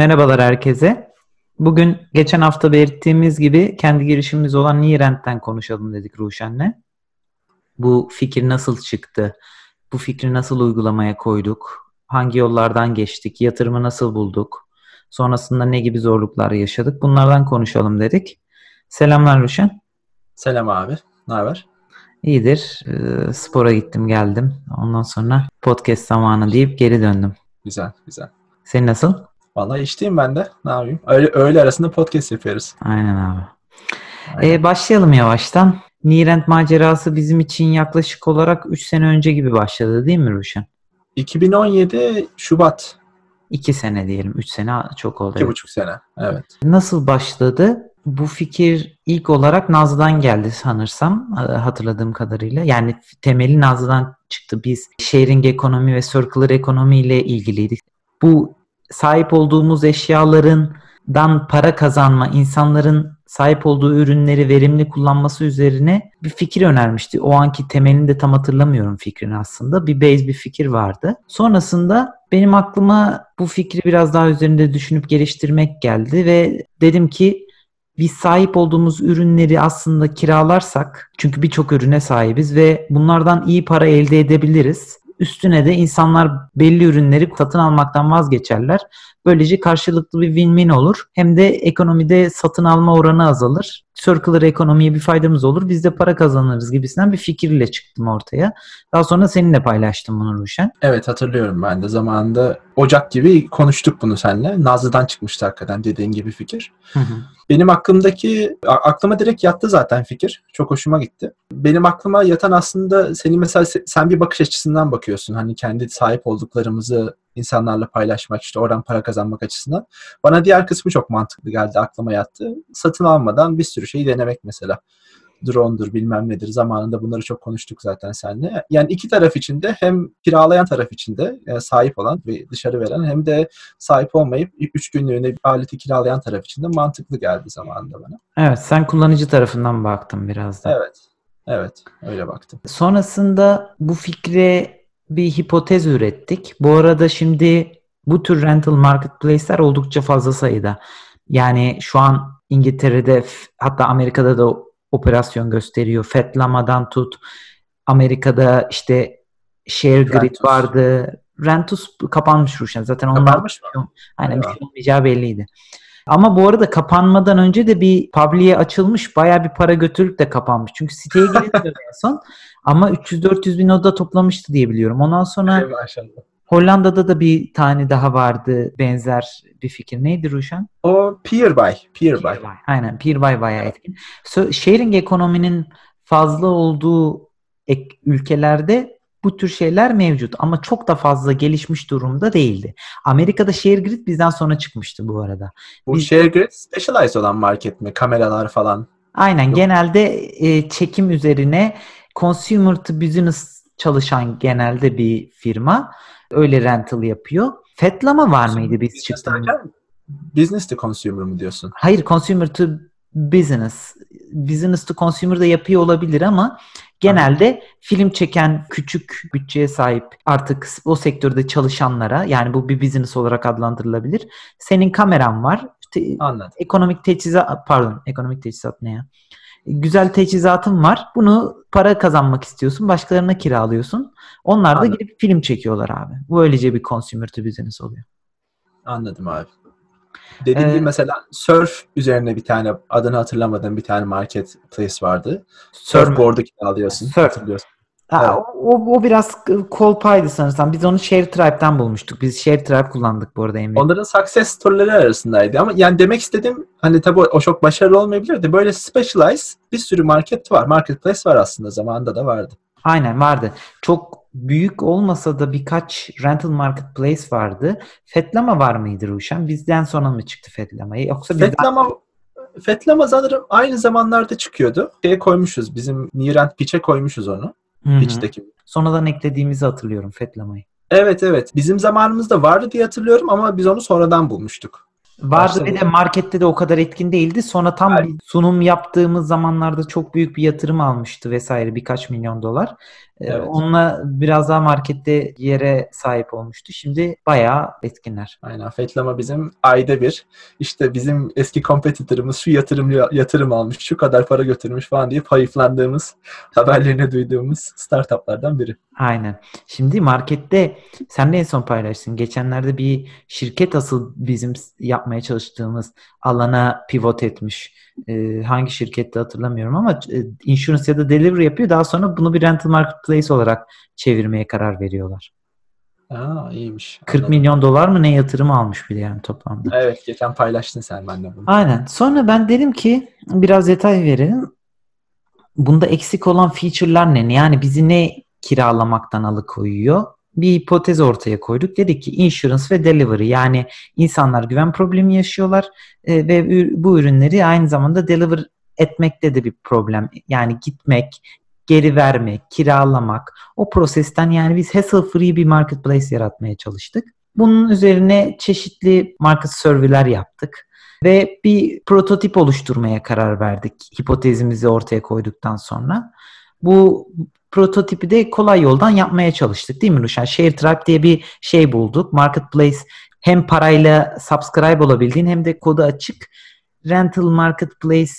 Merhabalar herkese. Bugün geçen hafta belirttiğimiz gibi kendi girişimimiz olan Nirent'ten konuşalım dedik Ruşen'le. Bu fikir nasıl çıktı? Bu fikri nasıl uygulamaya koyduk? Hangi yollardan geçtik? Yatırımı nasıl bulduk? Sonrasında ne gibi zorluklar yaşadık? Bunlardan konuşalım dedik. Selamlar Ruşen. Selam abi. Ne haber? İyidir. Ee, spora gittim geldim. Ondan sonra podcast zamanı deyip geri döndüm. Güzel güzel. Senin nasıl? Vallahi işteyim ben de. Ne yapayım? Öyle, öğle arasında podcast yapıyoruz. Aynen abi. Aynen. Ee, başlayalım yavaştan. Nirent macerası bizim için yaklaşık olarak 3 sene önce gibi başladı değil mi Ruşen? 2017 Şubat. 2 sene diyelim. 3 sene çok oldu. 2,5 sene. Evet. Nasıl başladı? Bu fikir ilk olarak Nazlı'dan geldi sanırsam hatırladığım kadarıyla. Yani temeli Nazlı'dan çıktı. Biz sharing ekonomi ve circular ekonomi ile ilgiliydik. Bu sahip olduğumuz eşyalarından para kazanma, insanların sahip olduğu ürünleri verimli kullanması üzerine bir fikir önermişti. O anki temelini de tam hatırlamıyorum fikrini aslında. Bir base bir fikir vardı. Sonrasında benim aklıma bu fikri biraz daha üzerinde düşünüp geliştirmek geldi ve dedim ki biz sahip olduğumuz ürünleri aslında kiralarsak çünkü birçok ürüne sahibiz ve bunlardan iyi para elde edebiliriz. Üstüne de insanlar belli ürünleri satın almaktan vazgeçerler. Böylece karşılıklı bir win-win olur. Hem de ekonomide satın alma oranı azalır. Circular ekonomiye bir faydamız olur. Biz de para kazanırız gibisinden bir fikirle çıktım ortaya. Daha sonra seninle paylaştım bunu Ruşen. Evet hatırlıyorum ben de zamanında Ocak gibi konuştuk bunu seninle. Nazlı'dan çıkmıştı hakikaten dediğin gibi fikir. Hı hı. Benim aklımdaki, aklıma direkt yattı zaten fikir. Çok hoşuma gitti. Benim aklıma yatan aslında senin mesela sen bir bakış açısından bakıyorsun. Hani kendi sahip olduklarımızı insanlarla paylaşmak işte oradan para kazanmak açısından. Bana diğer kısmı çok mantıklı geldi aklıma yattı. Satın almadan bir sürü şeyi denemek mesela. Drone'dur bilmem nedir zamanında bunları çok konuştuk zaten seninle. Yani iki taraf için de hem kiralayan taraf için de yani sahip olan ve dışarı veren hem de sahip olmayıp üç günlüğüne bir aleti kiralayan taraf için de mantıklı geldi zamanında bana. Evet sen kullanıcı tarafından baktın biraz da. Evet. Evet öyle baktım. Sonrasında bu fikre bir hipotez ürettik. Bu arada şimdi bu tür rental marketplace'ler oldukça fazla sayıda. Yani şu an İngiltere'de hatta Amerika'da da operasyon gösteriyor. Fetlamadan tut. Amerika'da işte ShareGrid Rentus. vardı. Rentus kapanmış Ruşen. Zaten onlar mı? Aynen bir şey olmayacağı belliydi. Ama bu arada kapanmadan önce de bir publiye açılmış baya bir para götürüp de kapanmış. Çünkü siteye girilmiyor en son. Ama 300-400 bin oda toplamıştı diye biliyorum. Ondan sonra Hollanda'da da bir tane daha vardı benzer bir fikir. Neydi Ruşen? O. Peerby. Peerby. Aynen Peerby bayağı etkin. So, sharing ekonominin fazla olduğu ek, ülkelerde bu tür şeyler mevcut ama çok da fazla gelişmiş durumda değildi. Amerika'da ShareGrid bizden sonra çıkmıştı bu arada. Bu Biz... ShareGrid specialized olan market mi? Kameralar falan. Aynen Yok. genelde e, çekim üzerine consumer to business çalışan genelde bir firma. Öyle rental yapıyor. Fetlama var mıydı biz çıktığımızda? Business to consumer mı diyorsun? Hayır, consumer to business. Business to consumer da yapıyor olabilir ama genelde film çeken küçük bütçeye sahip artık o sektörde çalışanlara yani bu bir business olarak adlandırılabilir. Senin kameran var. İşte Anladım. Ekonomik teçhizat pardon ekonomik teçhizat ne ya? Güzel teçhizatın var. Bunu para kazanmak istiyorsun. Başkalarına kiralıyorsun. Onlar da Anladım. gidip film çekiyorlar abi. Bu öylece bir consumer to business oluyor. Anladım abi. Dediğim ee, gibi mesela surf üzerine bir tane adını hatırlamadığım bir tane marketplace vardı. Surfboard'u kiralıyorsun. Surf. Hatırlıyorsun. Ha, evet. o, o biraz kolpaydı sanırsam. Biz onu Share Tribe'den bulmuştuk. Biz Share Tribe kullandık bu arada Emre. Onların success story'leri arasındaydı ama yani demek istedim hani tabii o çok başarılı olmayabilir de böyle specialized bir sürü market var. Marketplace var aslında zamanında da vardı. Aynen vardı. Çok büyük olmasa da birkaç rental marketplace vardı. Fetlama var mıydı Ruşen? Bizden sonra mı çıktı Fetlama? Yoksa bizden... Fetlama Fetlama sanırım aynı zamanlarda çıkıyordu. Şeye koymuşuz. Bizim Nirent Pitch'e koymuşuz onu. Pitch'teki. Sonradan eklediğimizi hatırlıyorum Fetlamayı. Evet evet. Bizim zamanımızda vardı diye hatırlıyorum ama biz onu sonradan bulmuştuk. Vardı bir de markette de o kadar etkin değildi. Sonra tam bir sunum yaptığımız zamanlarda çok büyük bir yatırım almıştı vesaire birkaç milyon dolar. Evet. Onunla biraz daha markette yere sahip olmuştu. Şimdi bayağı etkinler. Aynen. Fetlama bizim ayda bir işte bizim eski kompetitörümüz şu yatırım yatırım almış, şu kadar para götürmüş falan diye hayıflandığımız, haberlerini duyduğumuz startuplardan biri. Aynen. Şimdi markette sen de en son paylaştın. Geçenlerde bir şirket asıl bizim yapmaya çalıştığımız alana pivot etmiş. Ee, hangi şirkette hatırlamıyorum ama e, insurance ya da delivery yapıyor. Daha sonra bunu bir rental marketplace olarak çevirmeye karar veriyorlar. Aa iyiymiş. 40 Anladım. milyon dolar mı ne yatırım almış bile yani toplamda. Evet geçen paylaştın sen benimle bunu. Aynen. Sonra ben dedim ki biraz detay verelim. Bunda eksik olan feature'lar ne? Yani bizi ne kiralamaktan alıkoyuyor? Bir hipotez ortaya koyduk. Dedik ki insurance ve delivery yani insanlar güven problemi yaşıyorlar e, ve bu ürünleri aynı zamanda deliver etmekte de bir problem. Yani gitmek, geri vermek, kiralamak o prosesten yani biz hassle free bir marketplace yaratmaya çalıştık. Bunun üzerine çeşitli market survey'ler yaptık ve bir prototip oluşturmaya karar verdik hipotezimizi ortaya koyduktan sonra. Bu prototipi de kolay yoldan yapmaya çalıştık değil mi Ruşen? ShareTribe diye bir şey bulduk. Marketplace hem parayla subscribe olabildiğin hem de kodu açık rental marketplace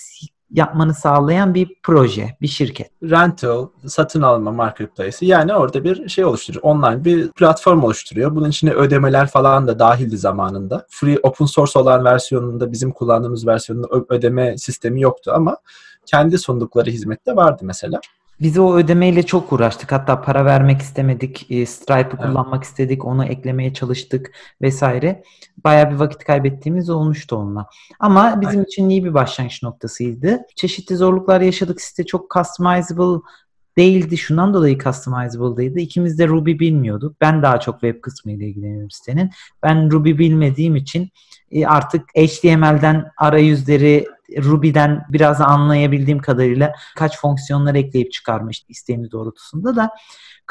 yapmanı sağlayan bir proje, bir şirket. Rental, satın alma marketplace'i yani orada bir şey oluşturuyor. Online bir platform oluşturuyor. Bunun içine ödemeler falan da dahildi zamanında. Free open source olan versiyonunda bizim kullandığımız versiyonunda ödeme sistemi yoktu ama kendi sundukları hizmette vardı mesela. Biz o ödemeyle çok uğraştık. Hatta para vermek istemedik. E, Stripe'ı evet. kullanmak istedik. Onu eklemeye çalıştık vesaire. Bayağı bir vakit kaybettiğimiz olmuştu onunla. Ama bizim evet. için iyi bir başlangıç noktasıydı. Çeşitli zorluklar yaşadık. Site çok customizable değildi. Şundan dolayı customizable değildi. İkimiz de Ruby bilmiyorduk. Ben daha çok web kısmı ile ilgileniyorum sitenin. Ben Ruby bilmediğim için e, artık HTML'den arayüzleri Ruby'den biraz anlayabildiğim kadarıyla kaç fonksiyonlar ekleyip çıkarmış isteğimiz doğrultusunda da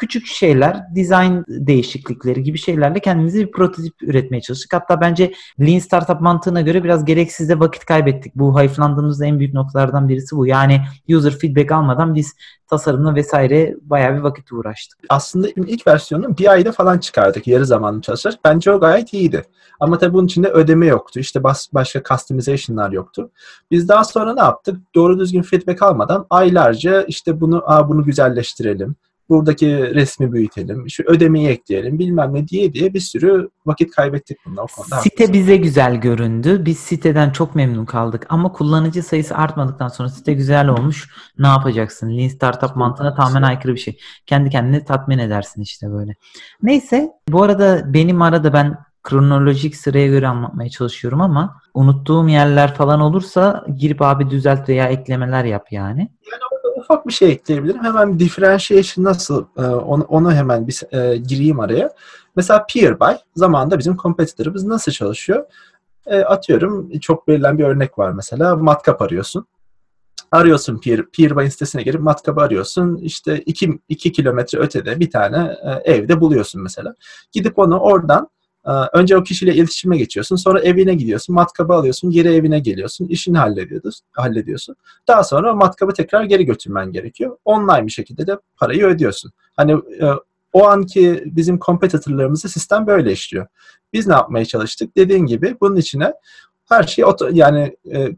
küçük şeyler, design değişiklikleri gibi şeylerle kendimize bir prototip üretmeye çalıştık. Hatta bence Lean Startup mantığına göre biraz gereksiz de vakit kaybettik. Bu hayıflandığımız en büyük noktalardan birisi bu. Yani user feedback almadan biz tasarımla vesaire bayağı bir vakit uğraştık. Aslında ilk versiyonu bir ayda falan çıkardık yarı zamanlı çalışarak. Bence o gayet iyiydi. Ama tabii bunun içinde ödeme yoktu. İşte bas, başka customization'lar yoktu. Biz daha sonra ne yaptık? Doğru düzgün feedback almadan aylarca işte bunu Aa, bunu güzelleştirelim buradaki resmi büyütelim, şu ödemeyi ekleyelim bilmem ne diye diye bir sürü vakit kaybettik bunda o konuda. Site haklısın. bize güzel göründü. Biz siteden çok memnun kaldık ama kullanıcı sayısı artmadıktan sonra site güzel olmuş. Ne yapacaksın? Lean Startup mantığına tamamen aykırı bir şey. Kendi kendini tatmin edersin işte böyle. Neyse bu arada benim arada ben kronolojik sıraya göre anlatmaya çalışıyorum ama unuttuğum yerler falan olursa girip abi düzelt veya eklemeler yap yani. Yani ufak bir şey ekleyebilirim. Hemen differentiation nasıl e, onu, onu hemen bir e, gireyim araya. Mesela peer buy zamanında bizim competitor'ımız nasıl çalışıyor? E, atıyorum çok verilen bir örnek var mesela. Matkap arıyorsun. Arıyorsun peer, peer buy sitesine girip matkabı arıyorsun. İşte 2 kilometre ötede bir tane e, evde buluyorsun mesela. Gidip onu oradan önce o kişiyle iletişime geçiyorsun. Sonra evine gidiyorsun. Matkabı alıyorsun. Geri evine geliyorsun. işini hallediyorsun. Daha sonra matkabı tekrar geri götürmen gerekiyor. Online bir şekilde de parayı ödüyorsun. Hani e, o anki bizim kompetitörlerimizde sistem böyle işliyor. Biz ne yapmaya çalıştık? Dediğin gibi bunun içine her şeyi yani e,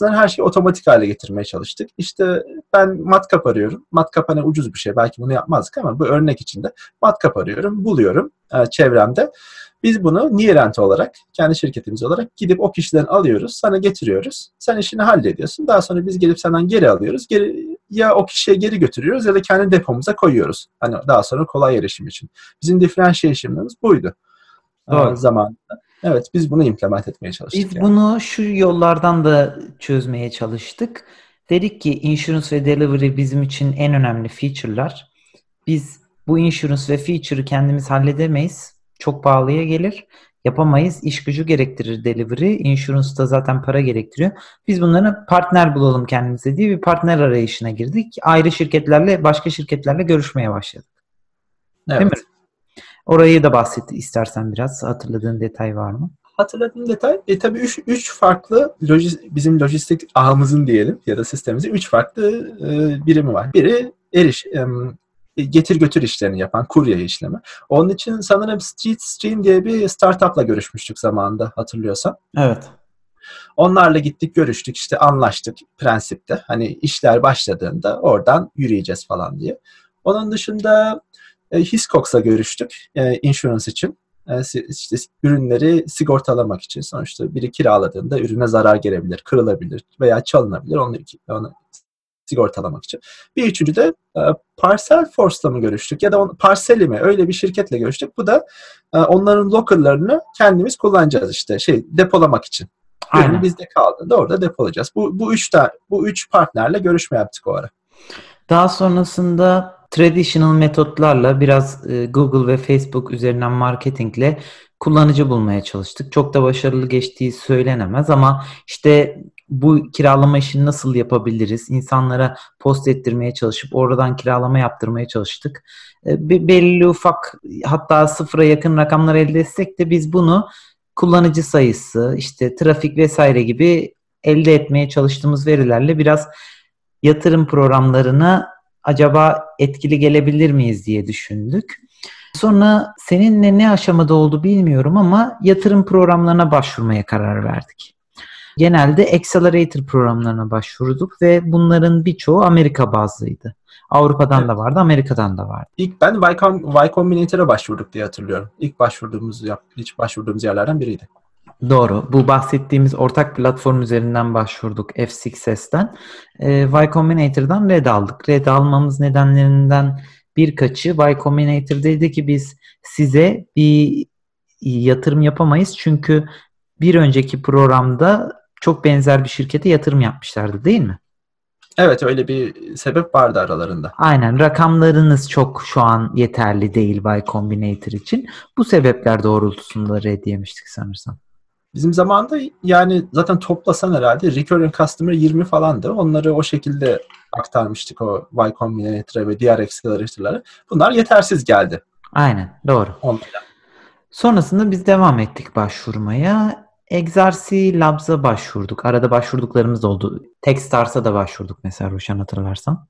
her şeyi otomatik hale getirmeye çalıştık. İşte ben matkap arıyorum. Matkap hani ucuz bir şey. Belki bunu yapmazdık ama bu örnek içinde matkap arıyorum, buluyorum e, çevremde. Biz bunu Nierent olarak, kendi şirketimiz olarak gidip o kişiden alıyoruz, sana getiriyoruz. Sen işini hallediyorsun. Daha sonra biz gelip senden geri alıyoruz. Geri, ya o kişiye geri götürüyoruz ya da kendi depomuza koyuyoruz. Hani daha sonra kolay erişim için. Bizim differentiation'ımız buydu. Doğru. Zamanında. Evet biz bunu implement etmeye çalıştık. Biz yani. bunu şu yollardan da çözmeye çalıştık. Dedik ki insurance ve delivery bizim için en önemli feature'lar. Biz bu insurance ve feature'ı kendimiz halledemeyiz. Çok pahalıya gelir. Yapamayız. İş gücü gerektirir delivery. Insurance da zaten para gerektiriyor. Biz bunları partner bulalım kendimize diye bir partner arayışına girdik. Ayrı şirketlerle, başka şirketlerle görüşmeye başladık. Evet. Değil mi? Orayı da bahset istersen biraz. Hatırladığın detay var mı? Hatırladığım detay e, tabii üç, üç farklı lojis, bizim lojistik ağımızın diyelim ya da sistemimizin üç farklı e, birimi var. Biri eriş, e, getir götür işlerini yapan kurye işlemi. Onun için sanırım Streetstream diye bir startupla görüşmüştük zamanında hatırlıyorsan. Evet. Onlarla gittik görüştük işte anlaştık prensipte. Hani işler başladığında oradan yürüyeceğiz falan diye. Onun dışında e, Hiscox'la görüştük e, insurance için. E, işte ürünleri sigortalamak için sonuçta biri kiraladığında ürüne zarar gelebilir, kırılabilir veya çalınabilir. Onu, onu sigortalamak için. Bir üçüncü de e, Parcel Force'la mı görüştük ya da on, Parceli mi öyle bir şirketle görüştük. Bu da e, onların locker'larını kendimiz kullanacağız işte şey depolamak için. Aynen. Ürünü bizde kaldığında orada depolayacağız. Bu, bu üç tane, bu üç partnerle görüşme yaptık o ara. Daha sonrasında traditional metotlarla biraz e, Google ve Facebook üzerinden marketingle kullanıcı bulmaya çalıştık. Çok da başarılı geçtiği söylenemez ama işte bu kiralama işini nasıl yapabiliriz? İnsanlara post ettirmeye çalışıp oradan kiralama yaptırmaya çalıştık. E, belli ufak hatta sıfıra yakın rakamlar elde etsek de biz bunu kullanıcı sayısı, işte trafik vesaire gibi elde etmeye çalıştığımız verilerle biraz yatırım programlarına acaba etkili gelebilir miyiz diye düşündük. Sonra seninle ne aşamada oldu bilmiyorum ama yatırım programlarına başvurmaya karar verdik. Genelde Accelerator programlarına başvurduk ve bunların birçoğu Amerika bazlıydı. Avrupa'dan evet. da vardı, Amerika'dan da vardı. İlk ben Y, y Combinator'a başvurduk diye hatırlıyorum. İlk başvurduğumuz hiç başvurduğumuz yerlerden biriydi. Doğru. Bu bahsettiğimiz ortak platform üzerinden başvurduk F6S'ten. Ee, y Combinator'dan red aldık. Red almamız nedenlerinden birkaçı Y Combinator dedi ki biz size bir yatırım yapamayız çünkü bir önceki programda çok benzer bir şirkete yatırım yapmışlardı değil mi? Evet öyle bir sebep vardı aralarında. Aynen rakamlarınız çok şu an yeterli değil Y Combinator için. Bu sebepler doğrultusunda red yemiştik sanırsam. Bizim zamanda yani zaten toplasan herhalde recurring customer 20 falandı. Onları o şekilde aktarmıştık o Y Combinator'a ve diğer accelerator'lara. Bunlar yetersiz geldi. Aynen doğru. Onlarla. Sonrasında biz devam ettik başvurmaya. Exarcy Labs'a başvurduk. Arada başvurduklarımız oldu. Techstars'a da başvurduk mesela Ruşen hatırlarsan.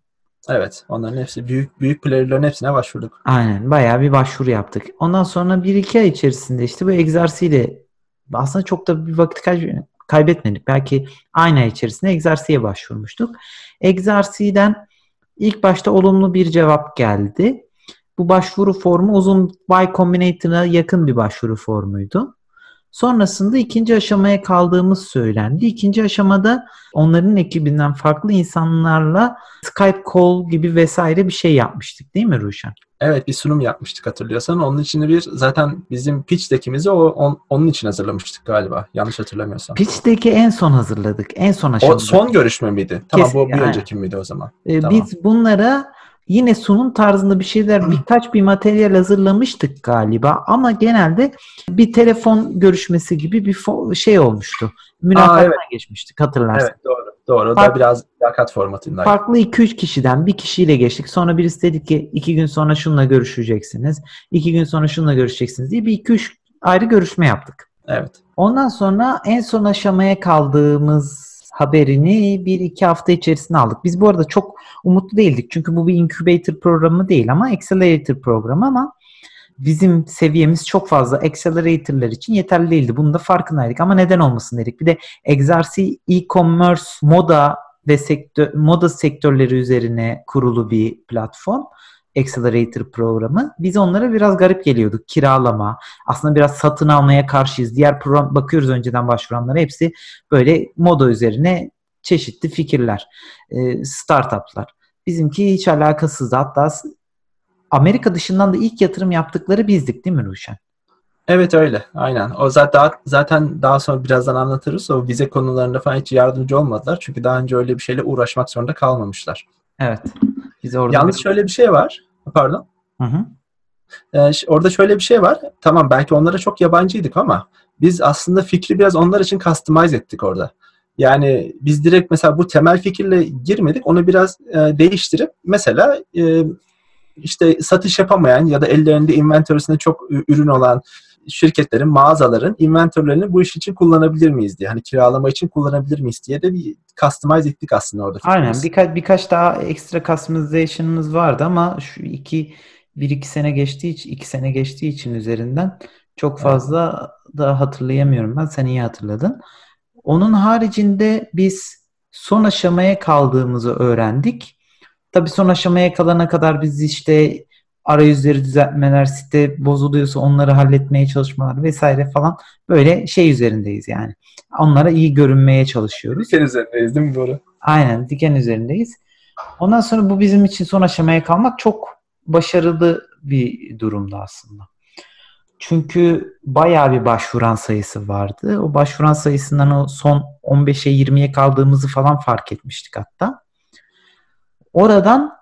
Evet. Onların hepsi büyük büyük player'ların hepsine başvurduk. Aynen. Bayağı bir başvuru yaptık. Ondan sonra 1-2 ay içerisinde işte bu ile aslında çok da bir vakit kaybetmedik. Belki aynı ay içerisinde Exarcy'ye başvurmuştuk. Exarcy'den ilk başta olumlu bir cevap geldi. Bu başvuru formu uzun Y Combinator'a yakın bir başvuru formuydu. Sonrasında ikinci aşamaya kaldığımız söylendi. İkinci aşamada onların ekibinden farklı insanlarla Skype call gibi vesaire bir şey yapmıştık değil mi Ruşen? Evet bir sunum yapmıştık hatırlıyorsan. Onun için bir zaten bizim pitch deck'imizi o, on, onun için hazırlamıştık galiba. Yanlış hatırlamıyorsam. Pitch deck'i en son hazırladık. En son aşamada. O son görüşme miydi? Tamam Kesin, bu bir yani. önceki miydi o zaman? Ee, tamam. Biz bunlara yine sunum tarzında bir şeyler birkaç bir materyal hazırlamıştık galiba ama genelde bir telefon görüşmesi gibi bir şey olmuştu. Mülakattan evet. geçmiştik hatırlarsın. Evet doğru. Doğru. Fark, da biraz mülakat formatında. Farklı 2-3 kişiden bir kişiyle geçtik. Sonra birisi dedi ki iki gün sonra şununla görüşeceksiniz. iki gün sonra şununla görüşeceksiniz diye bir iki üç ayrı görüşme yaptık. Evet. Ondan sonra en son aşamaya kaldığımız haberini bir iki hafta içerisinde aldık. Biz bu arada çok umutlu değildik. Çünkü bu bir incubator programı değil ama accelerator programı ama bizim seviyemiz çok fazla accelerator'lar için yeterli değildi. Bunun da farkındaydık ama neden olmasın dedik. Bir de Exarcy e-commerce moda ve sektör, moda sektörleri üzerine kurulu bir platform. Accelerator programı. Biz onlara biraz garip geliyorduk. Kiralama, aslında biraz satın almaya karşıyız. Diğer program bakıyoruz önceden başvuranlara hepsi böyle moda üzerine çeşitli fikirler, e, startuplar. Bizimki hiç alakasız. Hatta Amerika dışından da ilk yatırım yaptıkları bizdik değil mi Ruşen? Evet öyle. Aynen. O zaten zaten daha sonra birazdan anlatırız. O vize konularında falan hiç yardımcı olmadılar. Çünkü daha önce öyle bir şeyle uğraşmak zorunda kalmamışlar. Evet. Biz orada Yalnız bir... şöyle bir şey var. Pardon. Hı hı. Ee, orada şöyle bir şey var. Tamam belki onlara çok yabancıydık ama biz aslında fikri biraz onlar için customize ettik orada. Yani biz direkt mesela bu temel fikirle girmedik. Onu biraz e, değiştirip mesela e, işte satış yapamayan ya da ellerinde inventörüsünde çok ürün olan şirketlerin, mağazaların inventörlerini bu iş için kullanabilir miyiz diye. Hani kiralama için kullanabilir miyiz diye de bir customize ettik aslında orada. Aynen. Birkaç birkaç daha ekstra customization'ımız vardı ama şu iki bir iki sene geçtiği için iki sene geçtiği için üzerinden çok fazla da hatırlayamıyorum ben. Sen iyi hatırladın. Onun haricinde biz son aşamaya kaldığımızı öğrendik. Tabii son aşamaya kalana kadar biz işte arayüzleri düzeltmeler, site bozuluyorsa onları halletmeye çalışmalar vesaire falan böyle şey üzerindeyiz yani. Onlara iyi görünmeye çalışıyoruz. Diken üzerindeyiz değil mi doğru? Aynen diken üzerindeyiz. Ondan sonra bu bizim için son aşamaya kalmak çok başarılı bir durumdu aslında. Çünkü bayağı bir başvuran sayısı vardı. O başvuran sayısından o son 15'e 20'ye kaldığımızı falan fark etmiştik hatta. Oradan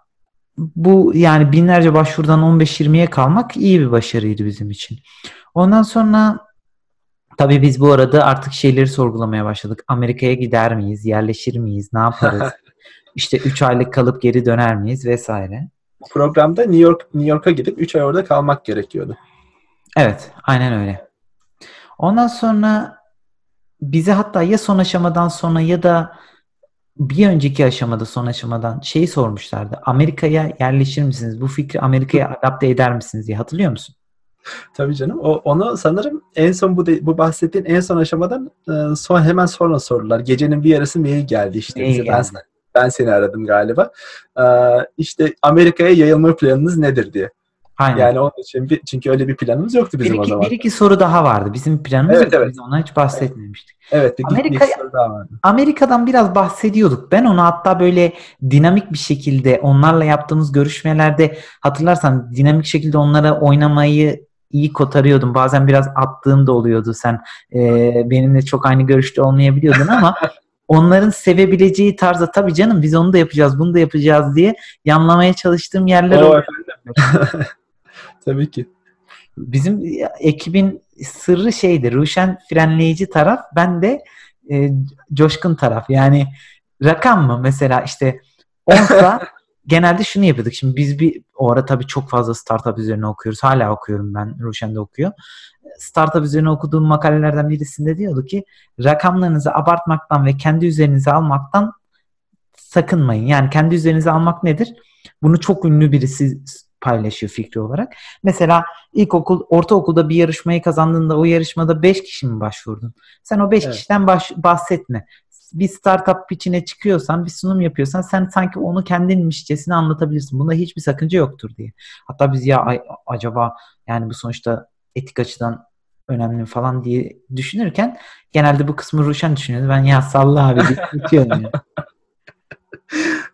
bu yani binlerce başvurudan 15-20'ye kalmak iyi bir başarıydı bizim için. Ondan sonra tabii biz bu arada artık şeyleri sorgulamaya başladık. Amerika'ya gider miyiz? Yerleşir miyiz? Ne yaparız? işte 3 aylık kalıp geri döner miyiz vesaire. Programda New York New York'a gidip 3 ay orada kalmak gerekiyordu. Evet, aynen öyle. Ondan sonra bize hatta ya son aşamadan sonra ya da bir önceki aşamada son aşamadan şeyi sormuşlardı. Amerika'ya yerleşir misiniz? Bu fikri Amerika'ya adapte eder misiniz diye hatırlıyor musun? Tabii canım. O, onu sanırım en son bu de, bu bahsettiğin en son aşamadan e, son hemen sonra sordular. Gecenin bir yarısı mail geldi işte Mail bize. geldi. Ben, ben seni aradım galiba. E, işte Amerika'ya yayılma planınız nedir diye. Aynen. Yani onun için bir, çünkü öyle bir planımız yoktu bizim bir, o iki, zaman. bir iki soru daha vardı. Bizim planımız Evet, yoktu. evet. Biz ona hiç bahsetmemiştik. Evet, bir, bir Amerika- soru daha vardı. Amerika'dan biraz bahsediyorduk. Ben onu hatta böyle dinamik bir şekilde onlarla yaptığımız görüşmelerde hatırlarsan dinamik şekilde onlara oynamayı iyi kotarıyordum. Bazen biraz attığım da oluyordu. Sen e, benimle çok aynı görüşte olmayabiliyordun ama onların sevebileceği tarzda tabii canım biz onu da yapacağız, bunu da yapacağız diye yanlamaya çalıştığım yerler oldu. Tabii ki. Bizim ekibin sırrı şeydi. Ruşen frenleyici taraf, ben de e, coşkun taraf. Yani rakam mı mesela işte 10'sa genelde şunu yapıyorduk. Şimdi biz bir o ara tabii çok fazla startup üzerine okuyoruz. Hala okuyorum ben. Ruşen de okuyor. Startup üzerine okuduğum makalelerden birisinde diyordu ki rakamlarınızı abartmaktan ve kendi üzerinize almaktan sakınmayın. Yani kendi üzerinize almak nedir? Bunu çok ünlü birisi paylaşıyor fikri olarak. Mesela ilkokul, ortaokulda bir yarışmayı kazandığında o yarışmada 5 kişi mi başvurdun? Sen o 5 Evet. kişiden baş, bahsetme. Bir startup pitch'ine çıkıyorsan, bir sunum yapıyorsan sen sanki onu kendinmişçesine anlatabilirsin. Bunda hiçbir sakınca yoktur diye. Hatta biz ya acaba yani bu sonuçta etik açıdan önemli falan diye düşünürken genelde bu kısmı Ruşen düşünüyordu. Ben ya salla abi deyip geçiyorum ya.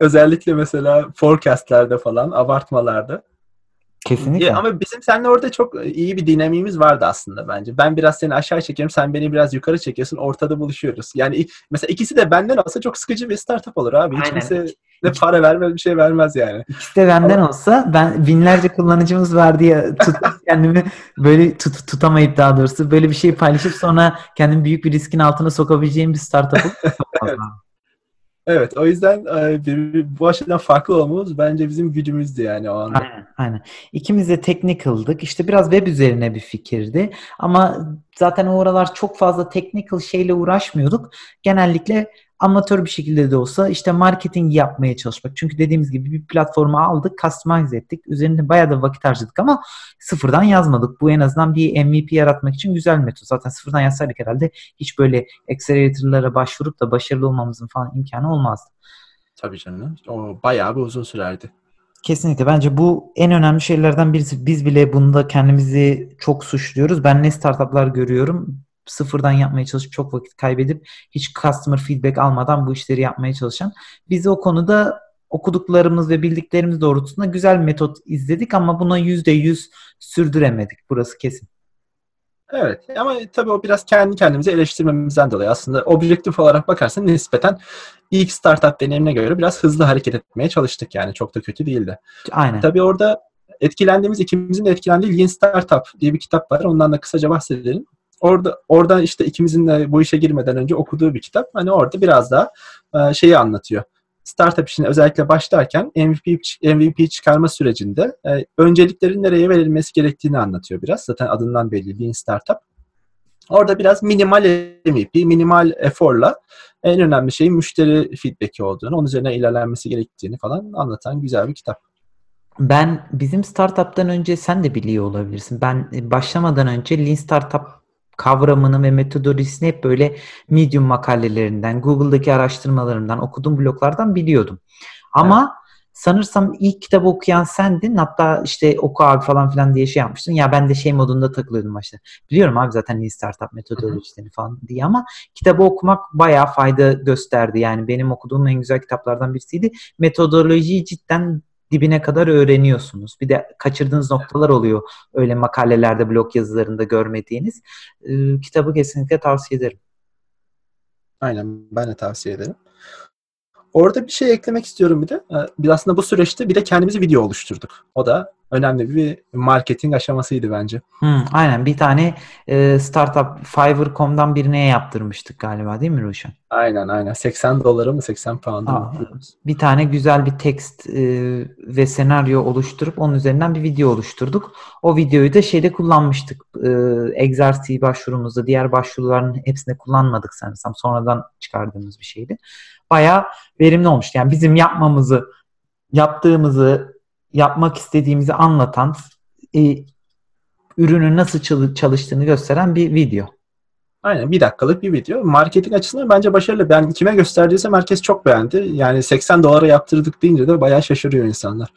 Özellikle mesela forecastlerde falan, abartmalarda. Kesinlikle. Ya, ama bizim seninle orada çok iyi bir dinamiğimiz vardı aslında bence. Ben biraz seni aşağı çekiyorum, sen beni biraz yukarı çekiyorsun. Ortada buluşuyoruz. Yani mesela ikisi de benden olsa çok sıkıcı bir startup olur abi. Hiç Aynen. kimse ne para vermez bir şey vermez yani. İkisi de benden olsa ben binlerce kullanıcımız var diye tutup kendimi böyle tut, tutamayıp daha doğrusu böyle bir şey paylaşıp sonra kendimi büyük bir riskin altına sokabileceğim bir startup'ı Evet. Evet o yüzden e, bu açıdan farklı olmamız bence bizim gücümüzdü yani o anda. Aynen, aynen. İkimiz de technical'dık. İşte biraz web üzerine bir fikirdi. Ama zaten o aralar çok fazla technical şeyle uğraşmıyorduk. Genellikle amatör bir şekilde de olsa işte marketing yapmaya çalışmak. Çünkü dediğimiz gibi bir platformu aldık, customize ettik. Üzerinde bayağı da vakit harcadık ama sıfırdan yazmadık. Bu en azından bir MVP yaratmak için güzel bir metot. Zaten sıfırdan yazsaydık herhalde hiç böyle accelerator'lara başvurup da başarılı olmamızın falan imkanı olmazdı. Tabii canım. O bayağı bir uzun sürerdi. Kesinlikle. Bence bu en önemli şeylerden birisi. Biz bile bunda kendimizi çok suçluyoruz. Ben ne startuplar görüyorum. Sıfırdan yapmaya çalışıp çok vakit kaybedip hiç customer feedback almadan bu işleri yapmaya çalışan. Biz o konuda okuduklarımız ve bildiklerimiz doğrultusunda güzel metot izledik ama buna yüzde yüz sürdüremedik. Burası kesin. Evet ama tabii o biraz kendi kendimizi eleştirmemizden dolayı aslında objektif olarak bakarsan nispeten ilk startup deneyimine göre biraz hızlı hareket etmeye çalıştık yani çok da kötü değildi. Aynen. Tabii orada etkilendiğimiz ikimizin de etkilendiği Lean Startup diye bir kitap var. Ondan da kısaca bahsedelim. Orada orada işte ikimizin de bu işe girmeden önce okuduğu bir kitap. Hani orada biraz daha e, şeyi anlatıyor. startup işine özellikle başlarken MVP, MVP çıkarma sürecinde e, önceliklerin nereye verilmesi gerektiğini anlatıyor biraz. Zaten adından belli Lean Startup. Orada biraz minimal MVP, minimal eforla en önemli şeyin müşteri feedback'i olduğunu, onun üzerine ilerlenmesi gerektiğini falan anlatan güzel bir kitap. Ben bizim startup'tan önce sen de biliyor olabilirsin. Ben başlamadan önce Lean Startup kavramını ve metodolojisini hep böyle Medium makalelerinden, Google'daki araştırmalarından, okuduğum bloglardan biliyordum. Ama evet. sanırsam ilk kitabı okuyan sendin. Hatta işte oku abi falan filan diye şey yapmıştın. Ya ben de şey modunda takılıyordum başta. Biliyorum abi zaten Lean Startup metodolojilerini falan diye ama kitabı okumak bayağı fayda gösterdi. Yani benim okuduğum en güzel kitaplardan birisiydi. Metodolojiyi cidden dibine kadar öğreniyorsunuz. Bir de kaçırdığınız noktalar oluyor öyle makalelerde, blog yazılarında görmediğiniz. E, kitabı kesinlikle tavsiye ederim. Aynen ben de tavsiye ederim. Orada bir şey eklemek istiyorum bir de. Ee, biz aslında bu süreçte bir de kendimizi video oluşturduk. O da önemli bir marketing aşamasıydı bence. Hmm, aynen bir tane e, startup Fiverr.com'dan birine yaptırmıştık galiba değil mi Ruşen? Aynen aynen 80 doları mı 80 pound mı? Bir tane güzel bir tekst e, ve senaryo oluşturup onun üzerinden bir video oluşturduk. O videoyu da şeyde kullanmıştık. E, Exerti başvurumuzda diğer başvuruların hepsinde kullanmadık sanırsam. Sonradan çıkardığımız bir şeydi. Bayağı verimli olmuştu. Yani bizim yapmamızı yaptığımızı yapmak istediğimizi anlatan e, ürünün nasıl çalıştığını gösteren bir video. Aynen bir dakikalık bir video. Marketing açısından bence başarılı. Ben kime gösterdiysem herkes çok beğendi. Yani 80 dolara yaptırdık deyince de bayağı şaşırıyor insanlar.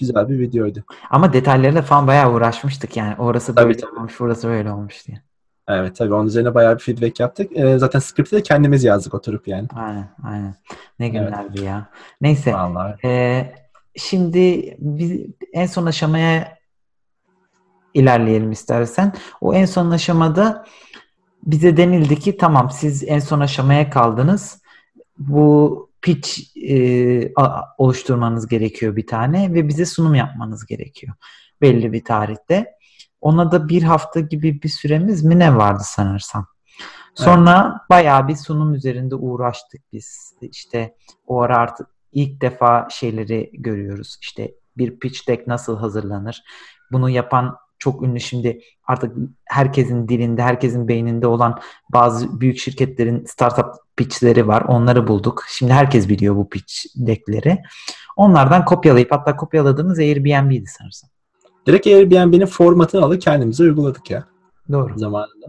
Güzel bir videoydu. Ama detaylarıyla falan bayağı uğraşmıştık yani. Orası böyle tabii, olmuş, burası böyle olmuş diye. Evet tabii onun üzerine bayağı bir feedback yaptık. Ee, zaten script'i de kendimiz yazdık oturup yani. Aynen aynen. Ne günlerdi evet. ya. Neyse. Vallahi. E, şimdi biz en son aşamaya ilerleyelim istersen. O en son aşamada bize denildi ki tamam siz en son aşamaya kaldınız. Bu pitch e, oluşturmanız gerekiyor bir tane ve bize sunum yapmanız gerekiyor belli bir tarihte. Ona da bir hafta gibi bir süremiz mi ne vardı sanırsam. Sonra evet. bayağı bir sunum üzerinde uğraştık biz. İşte o ara artık ilk defa şeyleri görüyoruz. İşte bir pitch deck nasıl hazırlanır? Bunu yapan çok ünlü şimdi artık herkesin dilinde, herkesin beyninde olan bazı büyük şirketlerin startup pitchleri var. Onları bulduk. Şimdi herkes biliyor bu pitch deckleri. Onlardan kopyalayıp hatta kopyaladığımız Airbnb'di sanırsam. Direkt Airbnb'nin formatını alıp kendimize uyguladık ya. Doğru. Zamanında.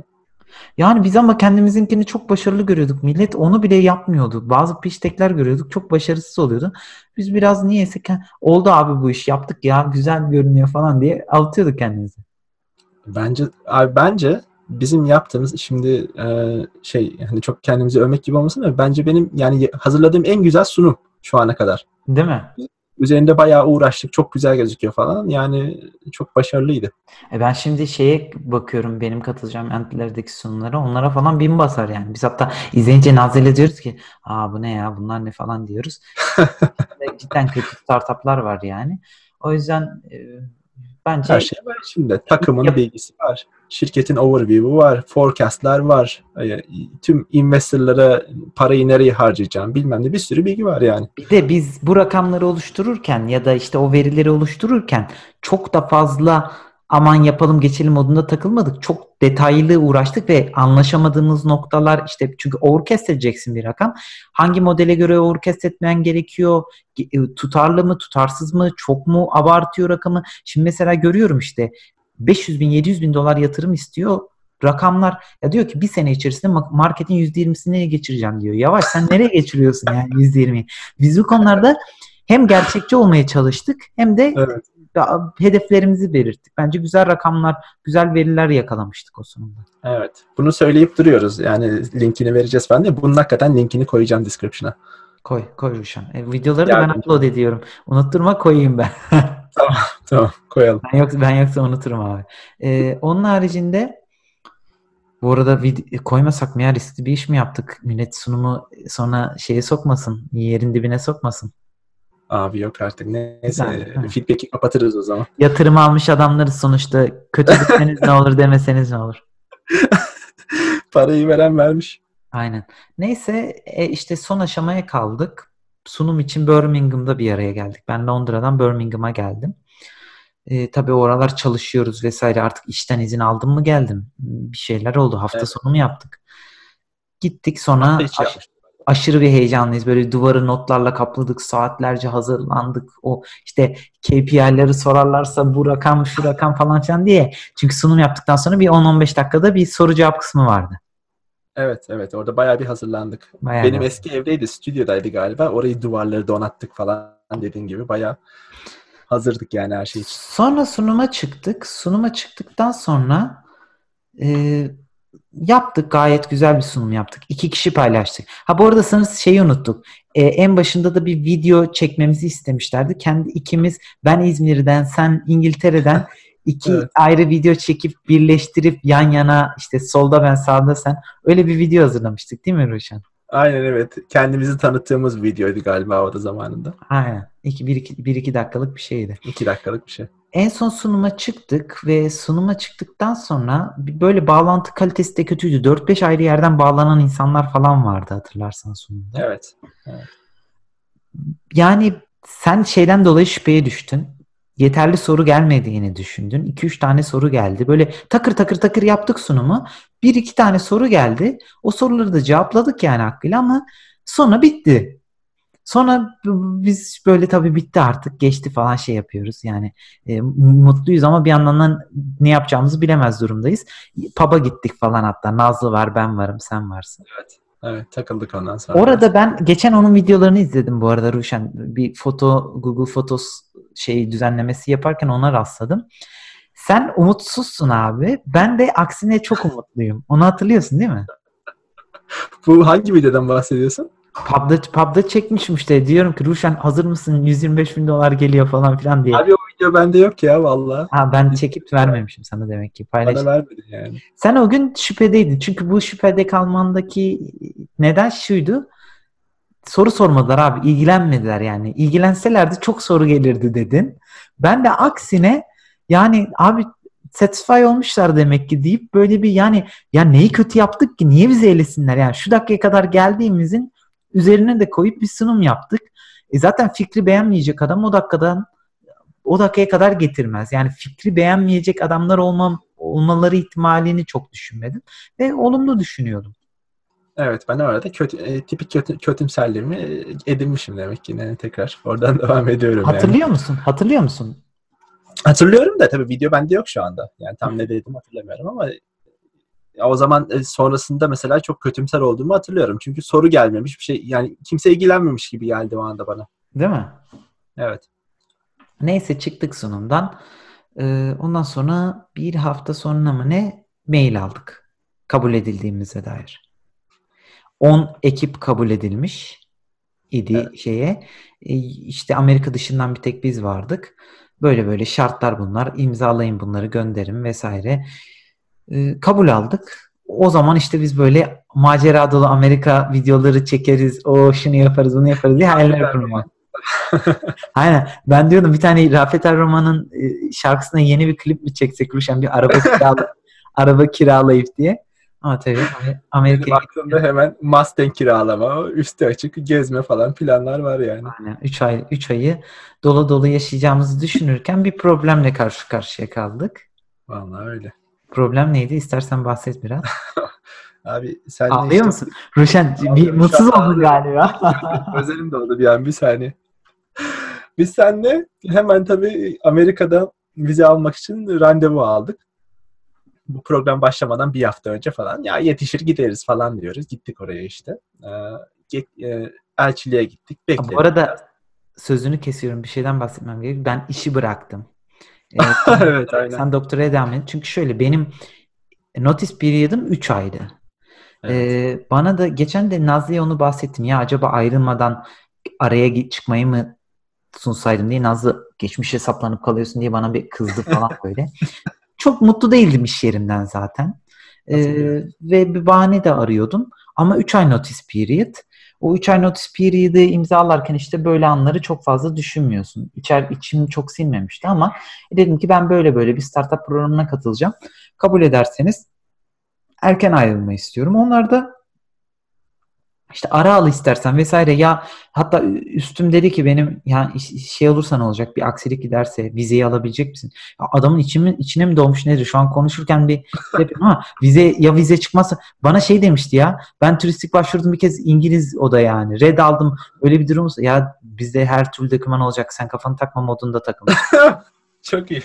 Yani biz ama kendimizinkini çok başarılı görüyorduk. Millet onu bile yapmıyordu. Bazı piştekler görüyorduk. Çok başarısız oluyordu. Biz biraz niyeyse oldu abi bu iş yaptık ya güzel görünüyor falan diye altıyorduk kendimizi. Bence abi bence bizim yaptığımız şimdi e, şey hani çok kendimizi övmek gibi olmasın ama bence benim yani hazırladığım en güzel sunum şu ana kadar. Değil mi? Üzerinde bayağı uğraştık. Çok güzel gözüküyor falan. Yani çok başarılıydı. E ben şimdi şeye bakıyorum benim katılacağım entlerdeki sunumlara. Onlara falan bin basar yani. Biz hatta izleyince nazile diyoruz ki aa bu ne ya bunlar ne falan diyoruz. Cidden kötü startuplar var yani. O yüzden e, bence... Her şey var şimdi. Takımın yap- bilgisi var şirketin overview'u var, forecast'lar var. Tüm investorlara parayı nereye harcayacağım bilmem ne bir sürü bilgi var yani. Bir de biz bu rakamları oluştururken ya da işte o verileri oluştururken çok da fazla aman yapalım geçelim modunda takılmadık. Çok detaylı uğraştık ve anlaşamadığımız noktalar işte çünkü overcast edeceksin bir rakam. Hangi modele göre overcast etmen gerekiyor? E, tutarlı mı, tutarsız mı? Çok mu abartıyor rakamı? Şimdi mesela görüyorum işte 500 bin 700 bin dolar yatırım istiyor rakamlar ya diyor ki bir sene içerisinde marketin %20'sini nereye geçireceğim diyor. Yavaş sen nereye geçiriyorsun yani %20'yi? Biz bu konularda hem gerçekçi olmaya çalıştık hem de evet. Hedeflerimizi belirttik. Bence güzel rakamlar, güzel veriler yakalamıştık o sonunda. Evet. Bunu söyleyip duruyoruz. Yani linkini vereceğiz ben de. Bunun hakikaten linkini koyacağım description'a. Koy, koy Ruşan. E, videoları da ben upload ediyorum. Unutturma koyayım ben. tamam, tamam. Koyalım. Ben, yok, ben yoksa unuturum abi. Ee, onun haricinde bu arada vid- koymasak mı ya riskli bir iş mi yaptık? Millet sunumu sonra şeye sokmasın. Yerin dibine sokmasın. Abi yok artık. Neyse. Güzel, feedback'i kapatırız o zaman. Yatırım almış adamları sonuçta kötü deseniz ne olur demeseniz ne olur. Parayı veren vermiş. Aynen. Neyse e, işte son aşamaya kaldık. sunum için Birmingham'da bir araya geldik. Ben Londra'dan Birmingham'a geldim. E, tabii oralar çalışıyoruz vesaire artık işten izin aldım mı geldim. Bir şeyler oldu. Hafta Evet. sonu mu yaptık? Gittik sonra aş-. Aşırı bir heyecanlıyız. Böyle duvarı notlarla kapladık. Saatlerce hazırlandık. O işte KPI'leri sorarlarsa bu rakam şu rakam falan filan diye. Çünkü sunum yaptıktan sonra bir 10-15 dakikada bir soru cevap kısmı vardı. Evet evet orada bayağı bir hazırlandık. Bayağı Benim bir- eski evdeydi, stüdyodaydı galiba. Orayı duvarları donattık falan dediğin gibi bayağı hazırdık yani her şey için. Sonra sunuma çıktık. Sunuma çıktıktan sonra e, yaptık. Gayet güzel bir sunum yaptık. İki kişi paylaştık. Ha bu arada sana şeyi unuttuk. E, en başında da bir video çekmemizi istemişlerdi. Kendi ikimiz ben İzmir'den sen İngiltere'den iki Evet. ayrı video çekip birleştirip yan yana işte solda ben sağda sen öyle bir video hazırlamıştık değil mi Ruşen? Aynen evet. Kendimizi tanıttığımız videoydu galiba o da zamanında. Aynen. İki, bir, iki, bir iki dakikalık bir şeydi. İki dakikalık bir şey. En son sunuma çıktık ve sunuma çıktıktan sonra böyle bağlantı kalitesi de kötüydü. 4-5 ayrı yerden bağlanan insanlar falan vardı hatırlarsan sunumda. Evet. Yani sen şeyden dolayı şüpheye düştün. Yeterli soru gelmediğini düşündün. 2-3 tane soru geldi. Böyle takır takır takır yaptık sunumu. Bir iki tane soru geldi. O soruları da cevapladık yani hakkıyla ama sonra bitti. Sonra biz böyle tabii bitti artık geçti falan şey yapıyoruz yani e, mutluyuz ama bir yandan da ne yapacağımızı bilemez durumdayız. Pub'a gittik falan hatta Nazlı var ben varım sen varsın. Evet. Evet takıldık ondan sonra. Orada ben geçen onun videolarını izledim bu arada Ruşen. Bir foto Google Fotos şeyi düzenlemesi yaparken ona rastladım. Sen umutsuzsun abi. Ben de aksine çok umutluyum. Onu hatırlıyorsun değil mi? Bu hangi videodan bahsediyorsun? Pub'da, pub'da çekmişim işte. Diyorum ki Ruşen hazır mısın? 125 bin dolar geliyor falan filan diye. Abi video bende yok ya valla. Ha ben çekip vermemişim sana demek ki. Paylaş. Bana vermedin yani. Sen o gün şüphedeydin. Çünkü bu şüphede kalmandaki neden şuydu. Soru sormadılar abi. ilgilenmediler yani. İlgilenselerdi çok soru gelirdi dedin. Ben de aksine yani abi satisfy olmuşlar demek ki deyip böyle bir yani ya neyi kötü yaptık ki niye bizi elesinler yani şu dakikaya kadar geldiğimizin üzerine de koyup bir sunum yaptık. E zaten fikri beğenmeyecek adam o dakikadan o dakikaya kadar getirmez. Yani fikri beğenmeyecek adamlar olmam olmaları ihtimalini çok düşünmedim ve olumlu düşünüyordum. Evet ben orada kötü, e, tipik kötü, kötümserliğimi e, edinmişim demek ki. Yani tekrar oradan devam ediyorum yani. Hatırlıyor musun? Hatırlıyor musun? Hatırlıyorum da tabii video bende yok şu anda. Yani tam ne dedim hatırlamıyorum ama ya o zaman e, sonrasında mesela çok kötümser olduğumu hatırlıyorum. Çünkü soru gelmemiş bir şey. Yani kimse ilgilenmemiş gibi geldi o anda bana. Değil mi? Evet. Neyse çıktık sunumdan. Ee, ondan sonra bir hafta sonra mı ne mail aldık. Kabul edildiğimize dair. 10 ekip kabul edilmiş idi Evet. şeye. Ee, işte Amerika dışından bir tek biz vardık. Böyle böyle şartlar bunlar. İmzalayın bunları gönderin vesaire. Ee, kabul aldık. O zaman işte biz böyle macera dolu Amerika videoları çekeriz. O şunu yaparız, bunu yaparız diye hayaller kurmaya. Aynen. Ben diyordum bir tane Rafet Erroman'ın e, şarkısına yeni bir klip mi çeksek Ruşen bir araba kirala araba kiralayıp diye. Ama tabii Amer- Benim Amerika'ya aklımda hemen Mustang kiralama, üstü açık gezme falan planlar var yani. 3 ay 3 ayı dolu dolu yaşayacağımızı düşünürken bir problemle karşı karşıya kaldık. Vallahi öyle. Problem neydi? İstersen bahset biraz. Abi sen de Ağlıyor işte- musun? Ruşen bir mutsuz oldun galiba. Özelim doldu bir an bir saniye. Biz seninle hemen tabii Amerika'da vize almak için randevu aldık. Bu program başlamadan bir hafta önce falan. Ya yetişir gideriz falan diyoruz. Gittik oraya işte. Ee, e, elçiliğe gittik. Bekledik. Bu arada sözünü kesiyorum. Bir şeyden bahsetmem gerek. Ben işi bıraktım. Ee, evet aynen. Sen doktoraya devam et. Çünkü şöyle benim notice period'ım 3 aydı. Evet. Ee, bana da geçen de Nazlı'ya onu bahsettim. Ya acaba ayrılmadan araya çıkmayı mı sunsaydım diye Nazlı geçmiş hesaplanıp kalıyorsun diye bana bir kızdı falan böyle. Çok mutlu değildim iş yerimden zaten. Ee, ve bir bahane de arıyordum. Ama 3 ay notice period. O 3 ay notice period'ı imzalarken işte böyle anları çok fazla düşünmüyorsun. İçer, içim çok sinmemişti ama dedim ki ben böyle böyle bir startup programına katılacağım. Kabul ederseniz erken ayrılma istiyorum. Onlar da İşte ara al istersen vesaire ya hatta üstüm dedi ki benim ya şey olursa ne olacak bir aksilik giderse vizeyi alabilecek misin? Ya adamın içimin içine mi doğmuş nedir? Şu an konuşurken bir ama vize ya vize çıkmazsa bana şey demişti ya ben turistik başvurdum bir kez İngiliz o da yani red aldım öyle bir durum ya bizde her türlü doküman olacak sen kafanı takma modunda takılmış. Çok iyi.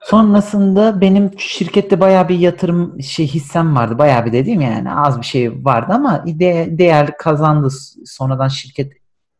Sonrasında benim şirkette bayağı bir yatırım şey hissem vardı. Bayağı bir dediğim yani az bir şey vardı ama de, değer kazandı. Sonradan şirket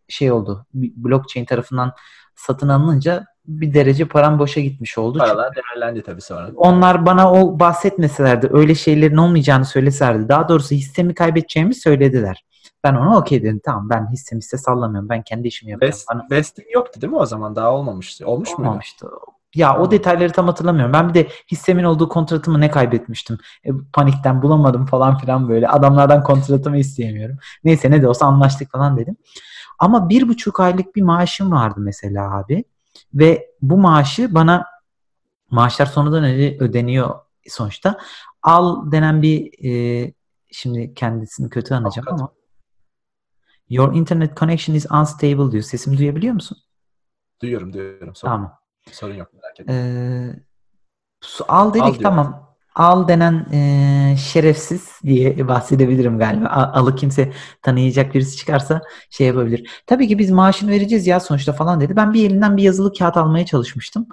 şey oldu. Blockchain tarafından satın alınınca bir derece param boşa gitmiş oldu. Paralar Çünkü değerlendi tabii sonra. Onlar bana o bahsetmeselerdi, öyle şeylerin olmayacağını söyleselerdi. Daha doğrusu hissemi kaybedeceğimi söylediler. Ben ona okey dedim. Tamam ben hissemi hisse sallamıyorum. Ben kendi işimi yapıyorum. Best, bana... Vesting yoktu değil mi o zaman? Daha olmamıştı. Olmuş mu? Olmamıştı. Muydu? Ya o detayları tam hatırlamıyorum. Ben bir de hissemin olduğu kontratımı ne kaybetmiştim. E, panikten bulamadım falan filan böyle. Adamlardan kontratımı isteyemiyorum. Neyse ne de olsa anlaştık falan dedim. Ama bir buçuk aylık bir maaşım vardı mesela abi. Ve bu maaşı bana maaşlar sonradan ödeniyor sonuçta. Al denen bir e, şimdi kendisini kötü anacağım ama Your internet connection is unstable diyor. Sesimi duyabiliyor musun? Duyuyorum, duyuyorum. Sorun. Tamam. Sorun yok etme. Ee, al dedik al tamam. Al denen e, şerefsiz diye bahsedebilirim galiba. Alı kimse tanıyacak birisi çıkarsa şey yapabilir. Tabii ki biz maaşını vereceğiz ya sonuçta falan dedi. Ben bir elinden bir yazılı kağıt almaya çalışmıştım.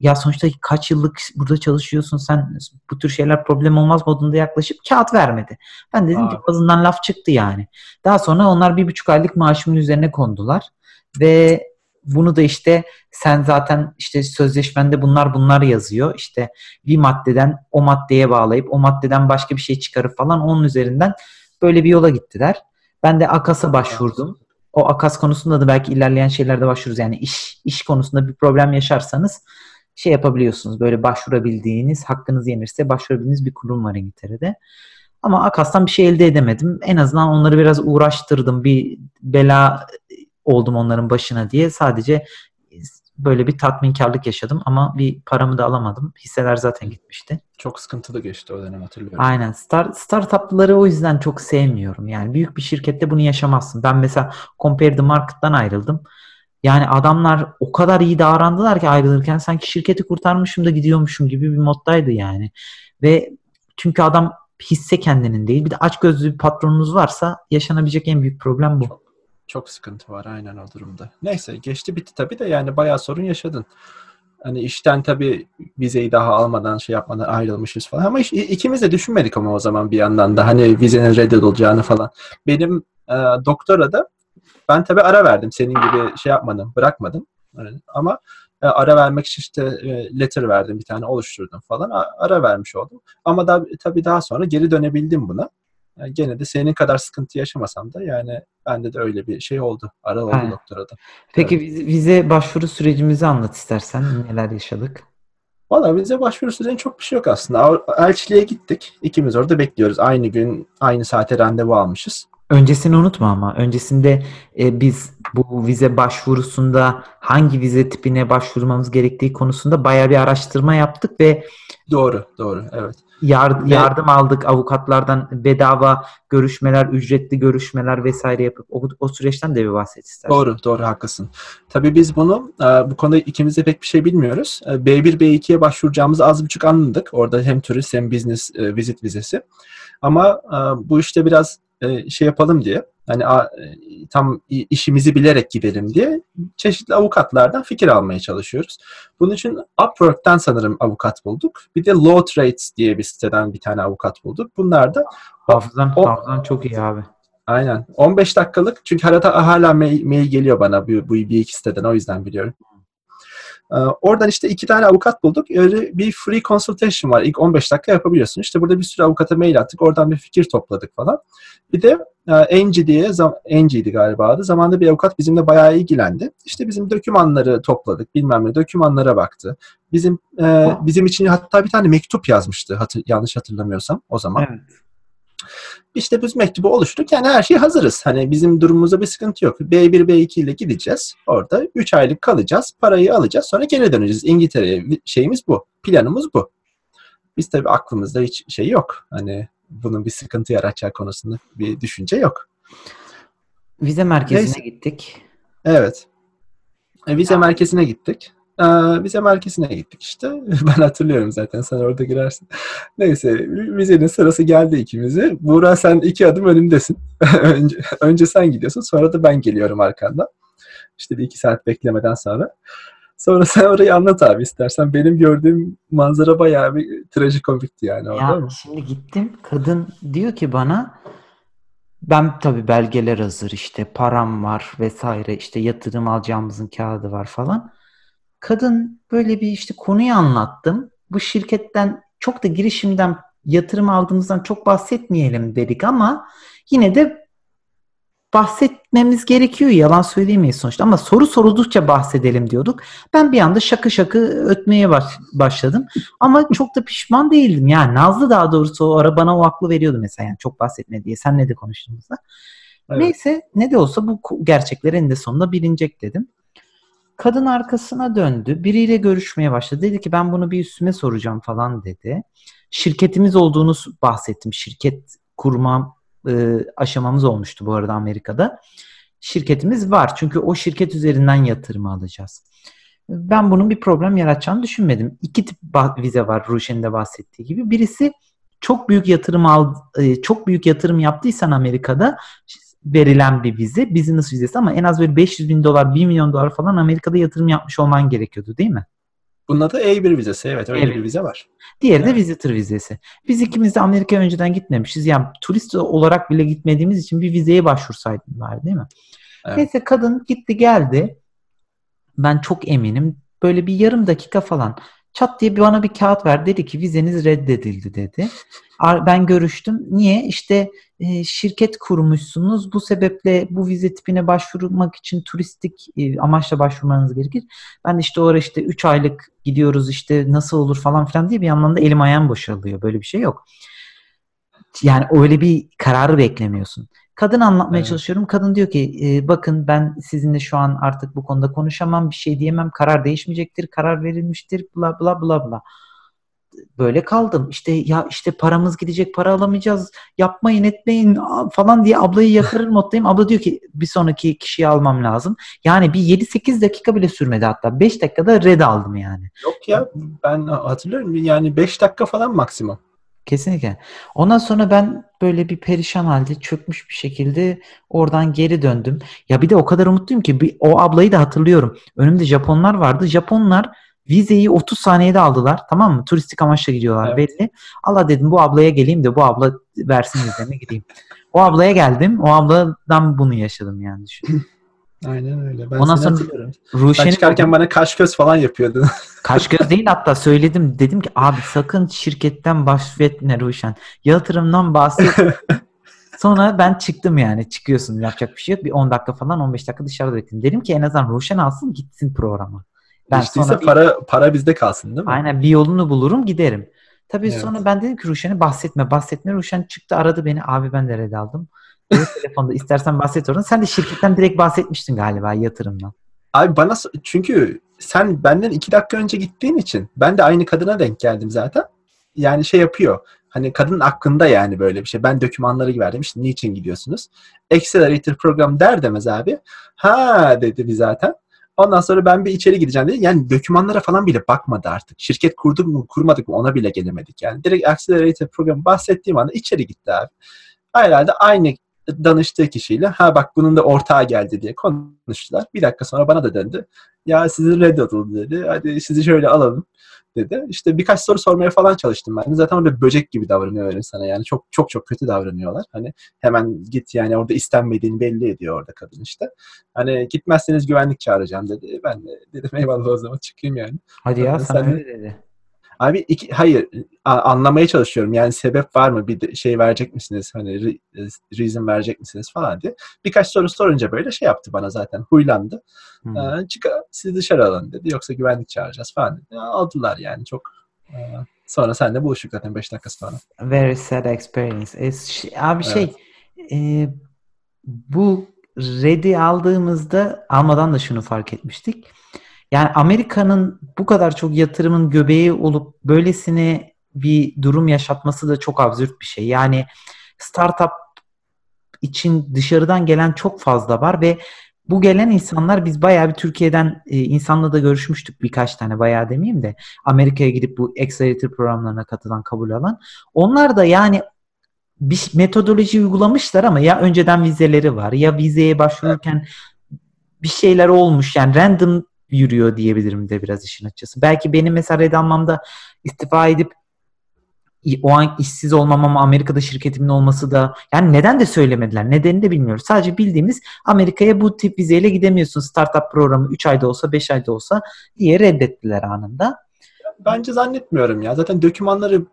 Ya sonuçta kaç yıllık burada çalışıyorsun sen bu tür şeyler problem olmaz modunda yaklaşıp kağıt vermedi. Ben dedim Aa. ki ağzından laf çıktı yani. Daha sonra onlar bir buçuk aylık maaşımın üzerine kondular. Ve bunu da işte sen zaten işte sözleşmende bunlar bunlar yazıyor. İşte bir maddeden o maddeye bağlayıp o maddeden başka bir şey çıkarıp falan onun üzerinden böyle bir yola gittiler. Ben de AKAS'a başvurdum. O AKAS konusunda da belki ilerleyen şeylerde başvururuz. Yani iş iş konusunda bir problem yaşarsanız şey yapabiliyorsunuz. Böyle başvurabildiğiniz, hakkınız yenirse başvurabildiğiniz bir kurum var İngiltere'de. Ama AKAS'tan bir şey elde edemedim. En azından onları biraz uğraştırdım. Bir bela oldum onların başına diye sadece böyle bir tatminkarlık yaşadım ama bir paramı da alamadım. Hisseler zaten gitmişti. Çok sıkıntılı geçti o dönem hatırlıyorum. Aynen. Star, startupları o yüzden çok sevmiyorum. Yani büyük bir şirkette bunu yaşamazsın. Ben mesela Compare the Market'tan ayrıldım. Yani adamlar o kadar iyi davrandılar ki ayrılırken sanki şirketi kurtarmışım da gidiyormuşum gibi bir moddaydı yani. Ve çünkü adam hisse kendinin değil. Bir de aç gözlü bir patronunuz varsa yaşanabilecek en büyük problem bu. Çok, çok sıkıntı var aynen o durumda. Neyse geçti bitti tabii de yani bayağı sorun yaşadın. Hani işten tabii vizeyi daha almadan şey yapmadan ayrılmışız falan. Ama iş, ikimiz de düşünmedik ama o zaman bir yandan da hani vizenin reddedileceğini falan. Benim e, doktora da ben tabii ara verdim. Senin gibi şey yapmadım, bırakmadım. Yani, ama e, ara vermek için işte e, letter verdim bir tane oluşturdum falan. A, ara vermiş oldum. Ama da, tabii daha sonra geri dönebildim buna. Yani gene de senin kadar sıkıntı yaşamasam da yani bende de öyle bir şey oldu. Ara oldu Aynen. doktorada. Peki evet. vize başvuru sürecimizi anlat istersen. Neler yaşadık? Valla vize başvuru sürecinde çok bir şey yok aslında. Elçiliğe gittik. İkimiz orada bekliyoruz. Aynı gün, aynı saate randevu almışız. Öncesini unutma ama. Öncesinde e, biz bu vize başvurusunda hangi vize tipine başvurmamız gerektiği konusunda baya bir araştırma yaptık ve Doğru, doğru. Evet. Yard, yardım aldık avukatlardan bedava görüşmeler, ücretli görüşmeler vesaire yapıp o, o süreçten de bir bahset istersen. Doğru, doğru haklısın. Tabii biz bunu e, bu konuda ikimiz de pek bir şey bilmiyoruz. E, B1, B2'ye başvuracağımızı az buçuk anladık. Orada hem turist hem business e, visit vizesi. Ama bu işte biraz şey yapalım diye hani tam işimizi bilerek gidelim diye çeşitli avukatlardan fikir almaya çalışıyoruz. Bunun için Upwork'tan sanırım avukat bulduk. Bir de Law Trades diye bir siteden bir tane avukat bulduk. Bunlar da hafızan, o, hafızan çok iyi abi. Aynen. 15 dakikalık çünkü harita hala mail, mail geliyor bana bu, bu bir iki siteden o yüzden biliyorum. Ee, oradan işte iki tane avukat bulduk. Öyle bir free consultation var. İlk 15 dakika yapabiliyorsun. İşte burada bir sürü avukata mail attık. Oradan bir fikir topladık falan. Bir de e, Angie diye, Angie'di galiba adı. Zamanında bir avukat bizimle bayağı ilgilendi. İşte bizim dokümanları topladık. Bilmem ne dokümanlara baktı. Bizim e, bizim için hatta bir tane mektup yazmıştı. Hatır, yanlış hatırlamıyorsam o zaman. Evet. İşte biz mektubu oluşturduk. Yani her şey hazırız. Hani bizim durumumuzda bir sıkıntı yok. B1, B2 ile gideceğiz. Orada 3 aylık kalacağız. Parayı alacağız. Sonra geri döneceğiz. İngiltere'ye şeyimiz bu. Planımız bu. Biz tabii aklımızda hiç şey yok. Hani bunun bir sıkıntı yaratacağı konusunda bir düşünce yok. Vize merkezine Neyse. gittik. Evet. E, vize merkezine gittik. Ee, vize merkezine gittik işte. Ben hatırlıyorum zaten sen orada girersin. Neyse vizenin sırası geldi ikimize. Buğra sen iki adım önümdesin. önce, önce sen gidiyorsun sonra da ben geliyorum arkandan. İşte bir iki saat beklemeden sonra. Sonra sen orayı anlat abi istersen. Benim gördüğüm manzara bayağı bir trajikomikti yani orada. Ya ama. şimdi gittim. Kadın diyor ki bana ben tabii belgeler hazır işte param var vesaire işte yatırım alacağımızın kağıdı var falan. Kadın böyle bir işte konuyu anlattım. Bu şirketten çok da girişimden yatırım aldığımızdan çok bahsetmeyelim dedik ama yine de bahsetmemiz gerekiyor. Yalan söyleyemeyiz sonuçta ama soru soruldukça bahsedelim diyorduk. Ben bir anda şakı şakı ötmeye baş, başladım. Ama çok da pişman değildim. Yani Nazlı daha doğrusu o ara bana o aklı veriyordu mesela. Yani çok bahsetme diye. Senle de konuştuğumuzda. Evet. Neyse ne de olsa bu gerçekler eninde sonunda bilinecek dedim. Kadın arkasına döndü. Biriyle görüşmeye başladı. Dedi ki ben bunu bir üstüme soracağım falan dedi. Şirketimiz olduğunu bahsettim. Şirket kurma e, aşamamız olmuştu bu arada Amerika'da. Şirketimiz var. Çünkü o şirket üzerinden yatırımı alacağız. Ben bunun bir problem yaratacağını düşünmedim. İki tip vize var Ruşen'in de bahsettiği gibi. Birisi çok büyük yatırım al e, çok büyük yatırım yaptıysan Amerika'da verilen bir vize, business vizesi ama en az böyle 500 bin dolar, 1 milyon dolar falan Amerika'da yatırım yapmış olman gerekiyordu değil mi? Bunun adı E1 vizesi. Evet öyle Evet. bir vize var. Diğeri de Evet. visitor vizesi. Biz ikimiz de Amerika'ya önceden gitmemişiz. Yani turist olarak bile gitmediğimiz için bir vizeye başvursaydım var değil mi? Evet. Neyse kadın gitti geldi. Ben çok eminim. Böyle bir yarım dakika falan çat diye bana bir kağıt ver. Dedi ki vizeniz reddedildi dedi. Ben görüştüm. Niye? İşte e, şirket kurmuşsunuz. Bu sebeple bu vize tipine başvurmak için turistik e, amaçla başvurmanız gerekir. Ben işte o ara işte 3 aylık gidiyoruz işte nasıl olur falan filan diye bir yandan da elim ayağım boşalıyor. Böyle bir şey yok. Yani öyle bir kararı beklemiyorsun. Kadın anlatmaya Evet. çalışıyorum. Kadın diyor ki e, bakın ben sizinle şu an artık bu konuda konuşamam. Bir şey diyemem. Karar değişmeyecektir. Karar verilmiştir. Bla bla bla bla. Böyle kaldım. İşte ya işte paramız gidecek. Para alamayacağız. Yapmayın etmeyin falan diye ablayı yakarır moddayım. Abla diyor ki bir sonraki kişiyi almam lazım. Yani bir 7-8 dakika bile sürmedi hatta. 5 dakikada red aldım yani. Yok ya ben hatırlıyorum yani 5 dakika falan maksimum. Kesinlikle. Ondan sonra ben böyle bir perişan halde çökmüş bir şekilde oradan geri döndüm. Ya bir de o kadar umutluyum ki bir, o ablayı da hatırlıyorum. Önümde Japonlar vardı. Japonlar vizeyi 30 saniyede aldılar. Tamam mı? Turistik amaçla gidiyorlar Evet. belli. Allah dedim bu ablaya geleyim de bu abla versin vizemi gideyim. O ablaya geldim. O abladan bunu yaşadım yani düşün. Aynen öyle. Ben Ondan sonra hatırlıyorum. Sen Ruşen'in çıkarken bana kaş göz falan yapıyordun. Kaş göz değil hatta söyledim. Dedim ki abi sakın şirketten bahsetme Ruşen. Yatırımdan bahset. Sonra ben çıktım yani. Çıkıyorsun yapacak bir şey yok. Bir 10 dakika falan 15 dakika dışarıda bekledim. Dedim ki en azından Ruşen alsın gitsin programa. Ben İşte sonra bir- para para bizde kalsın değil mi? aynen bir yolunu bulurum giderim. Tabii Evet. sonra ben dedim ki Ruşen'e bahsetme bahsetme. Ruşen çıktı aradı beni. Abi ben de red aldım. Dedi, telefonda istersen bahset oradan. Sen de şirketten direkt bahsetmiştin galiba yatırımdan. Abi bana çünkü sen benden iki dakika önce gittiğin için ben de aynı kadına denk geldim zaten. Yani şey yapıyor. Hani kadının aklında yani böyle bir şey. Ben dokümanları verdim. İşte niçin gidiyorsunuz? Accelerator program der demez abi. Ha dedi bir zaten. Ondan sonra ben bir içeri gideceğim dedi. Yani dokümanlara falan bile bakmadı artık. Şirket kurduk mu kurmadık mı ona bile gelemedik. Yani direkt Accelerator programı bahsettiğim anda içeri gitti abi. Herhalde aynı danıştığı kişiyle ha bak bunun da ortağı geldi diye konuştular. Bir dakika sonra bana da döndü. Ya sizi reddedildi dedi. Hadi sizi şöyle alalım dedi. İşte birkaç soru sormaya falan çalıştım ben. Zaten orada böcek gibi davranıyor öyle sana yani. Çok çok çok kötü davranıyorlar. Hani hemen git yani orada istenmediğini belli ediyor orada kadın işte. Hani gitmezseniz güvenlik çağıracağım dedi. Ben de dedim eyvallah o zaman çıkayım yani. Hadi ya Sen sana de- öyle dedi. Abi iki, hayır anlamaya çalışıyorum. Yani sebep var mı? Bir şey verecek misiniz? Hani re- reason verecek misiniz falan diye. Birkaç soru sorunca böyle şey yaptı bana zaten. Huylandı. Hmm. Ee, çık sizi dışarı alın dedi. Yoksa güvenlik çağıracağız falan dedi. Aldılar yani çok. Ee, sonra seninle buluştuk zaten 5 dakika sonra. Very sad experience. Ş- abi şey e, bu Red'i aldığımızda almadan da şunu fark etmiştik. Yani Amerika'nın bu kadar çok yatırımın göbeği olup böylesine bir durum yaşatması da çok absürt bir şey. Yani startup için dışarıdan gelen çok fazla var ve bu gelen insanlar biz bayağı bir Türkiye'den e, insanla da görüşmüştük birkaç tane bayağı demeyeyim de Amerika'ya gidip bu accelerator programlarına katılan kabul alan. Onlar da yani bir metodoloji uygulamışlar ama ya önceden vizeleri var ya vizeye başvururken bir şeyler olmuş yani random yürüyor diyebilirim de biraz işin açıkçası. Belki benim mesela red almamda istifa edip o an işsiz olmam ama Amerika'da şirketimin olması da yani neden de söylemediler. Nedenini de bilmiyoruz. Sadece bildiğimiz Amerika'ya bu tip vizeyle gidemiyorsun. Startup programı 3 ayda olsa 5 ayda olsa diye reddettiler anında. Bence zannetmiyorum ya. Zaten dokümanları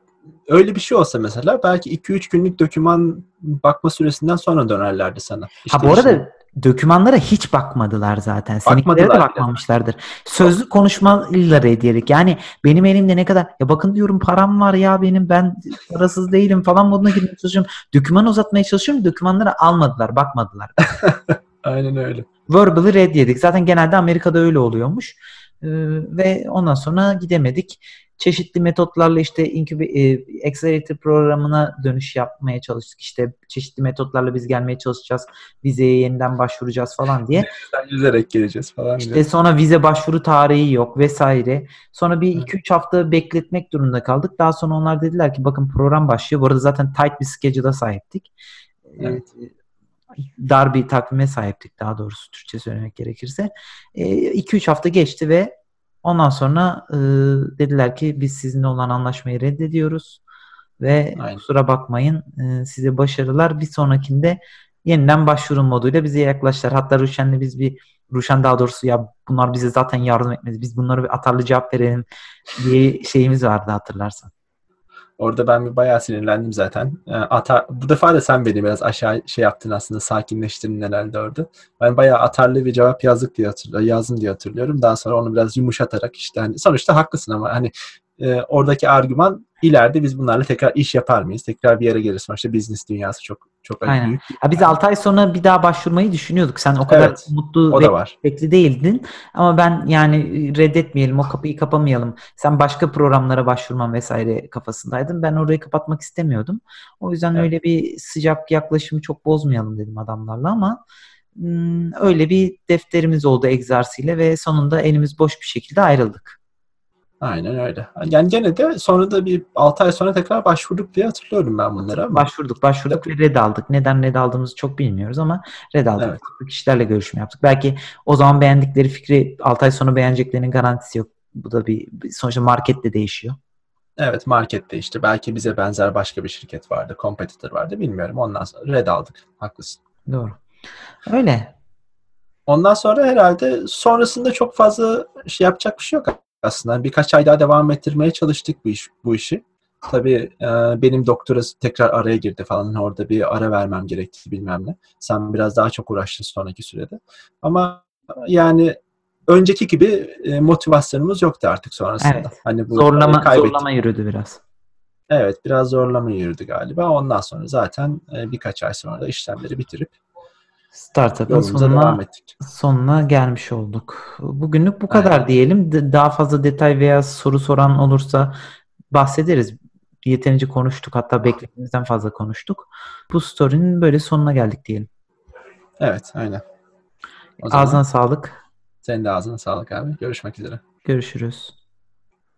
öyle bir şey olsa mesela belki 2-3 günlük doküman bakma süresinden sonra dönerlerdi sana. İşte ha bu arada işte, dokümanlara hiç bakmadılar zaten. Seninkilere de bakmamışlardır. Yani. Sözlü konuşmalar ediyerek. Yani benim elimde ne kadar ya bakın diyorum param var ya benim ben parasız değilim falan moduna girmeye çalışıyorum. Doküman uzatmaya çalışıyorum. Dokümanları almadılar, bakmadılar. Aynen öyle. Verbally red yedik. Zaten genelde Amerika'da öyle oluyormuş. Ee, ve ondan sonra gidemedik çeşitli metotlarla işte Incube, e, Accelerator programına dönüş yapmaya çalıştık. İşte çeşitli metotlarla biz gelmeye çalışacağız. Vizeye yeniden başvuracağız falan diye. Yüzerek geleceğiz falan. İşte diye. sonra vize başvuru tarihi yok vesaire. Sonra bir 2-3 hafta bekletmek durumunda kaldık. Daha sonra onlar dediler ki bakın program başlıyor. Bu arada zaten tight bir schedule'a sahiptik. Evet dar bir takvime sahiptik daha doğrusu Türkçe söylemek gerekirse. 2-3 hafta geçti ve Ondan sonra e, dediler ki biz sizinle olan anlaşmayı reddediyoruz ve Aynen. kusura bakmayın e, size başarılar. Bir sonrakinde yeniden başvurun moduyla bize yaklaştılar. Hatta Ruşen'le biz bir Ruşen daha doğrusu ya bunlar bize zaten yardım etmedi. Biz bunlara bir atarlı cevap verelim diye şeyimiz vardı hatırlarsan. Orada ben bir bayağı sinirlendim zaten. Atar, bu defa da sen beni biraz aşağı şey yaptın aslında sakinleştirdin herhalde orada. Ben bayağı atarlı bir cevap yazdık diye hatırlıyorum, yazdım diye hatırlıyorum. Daha sonra onu biraz yumuşatarak işte hani sonuçta haklısın ama hani e, oradaki argüman ileride biz bunlarla tekrar iş yapar mıyız? Tekrar bir yere geliriz. Sonuçta business dünyası çok çok Aynen. büyük. Ha, biz 6 ay sonra bir daha başvurmayı düşünüyorduk. Sen o kadar evet, mutlu o da var. bekli değildin. Ama ben yani reddetmeyelim, o kapıyı kapamayalım. Sen başka programlara başvurman vesaire kafasındaydın. Ben orayı kapatmak istemiyordum. O yüzden evet. öyle bir sıcak yaklaşımı çok bozmayalım dedim adamlarla ama hmm, öyle bir defterimiz oldu egzersiyle ve sonunda elimiz boş bir şekilde ayrıldık. Aynen öyle. Yani gene de sonra da bir 6 ay sonra tekrar başvurduk diye hatırlıyorum ben bunları ama. Başvurduk, başvurduk ve red aldık. Neden red aldığımızı çok bilmiyoruz ama red aldık. Evet. Kişilerle görüşme yaptık. Belki o zaman beğendikleri fikri 6 ay sonra beğeneceklerinin garantisi yok. Bu da bir sonuçta market de değişiyor. Evet market değişti. Belki bize benzer başka bir şirket vardı, competitor vardı bilmiyorum. Ondan sonra red aldık. Haklısın. Doğru. Öyle. Ondan sonra herhalde sonrasında çok fazla şey yapacak bir şey yok aslında. Birkaç ay daha devam ettirmeye çalıştık bu, iş, bu işi. Tabii e, benim doktora tekrar araya girdi falan. Orada bir ara vermem gerekti bilmem ne. Sen biraz daha çok uğraştın sonraki sürede. Ama yani önceki gibi e, motivasyonumuz yoktu artık sonrasında. Evet. Hani bu zorlama, zorlama yürüdü biraz. Evet biraz zorlama yürüdü galiba. Ondan sonra zaten e, birkaç ay sonra da işlemleri bitirip Startup'ın sonuna, sonuna gelmiş olduk. Bugünlük bu kadar Aynen. diyelim. Daha fazla detay veya soru soran olursa bahsederiz. Yeterince konuştuk. Hatta beklediğimizden fazla konuştuk. Bu story'nin böyle sonuna geldik diyelim. Evet, aynen. O ağzına sağlık. Senin de ağzına sağlık abi. Görüşmek üzere. Görüşürüz.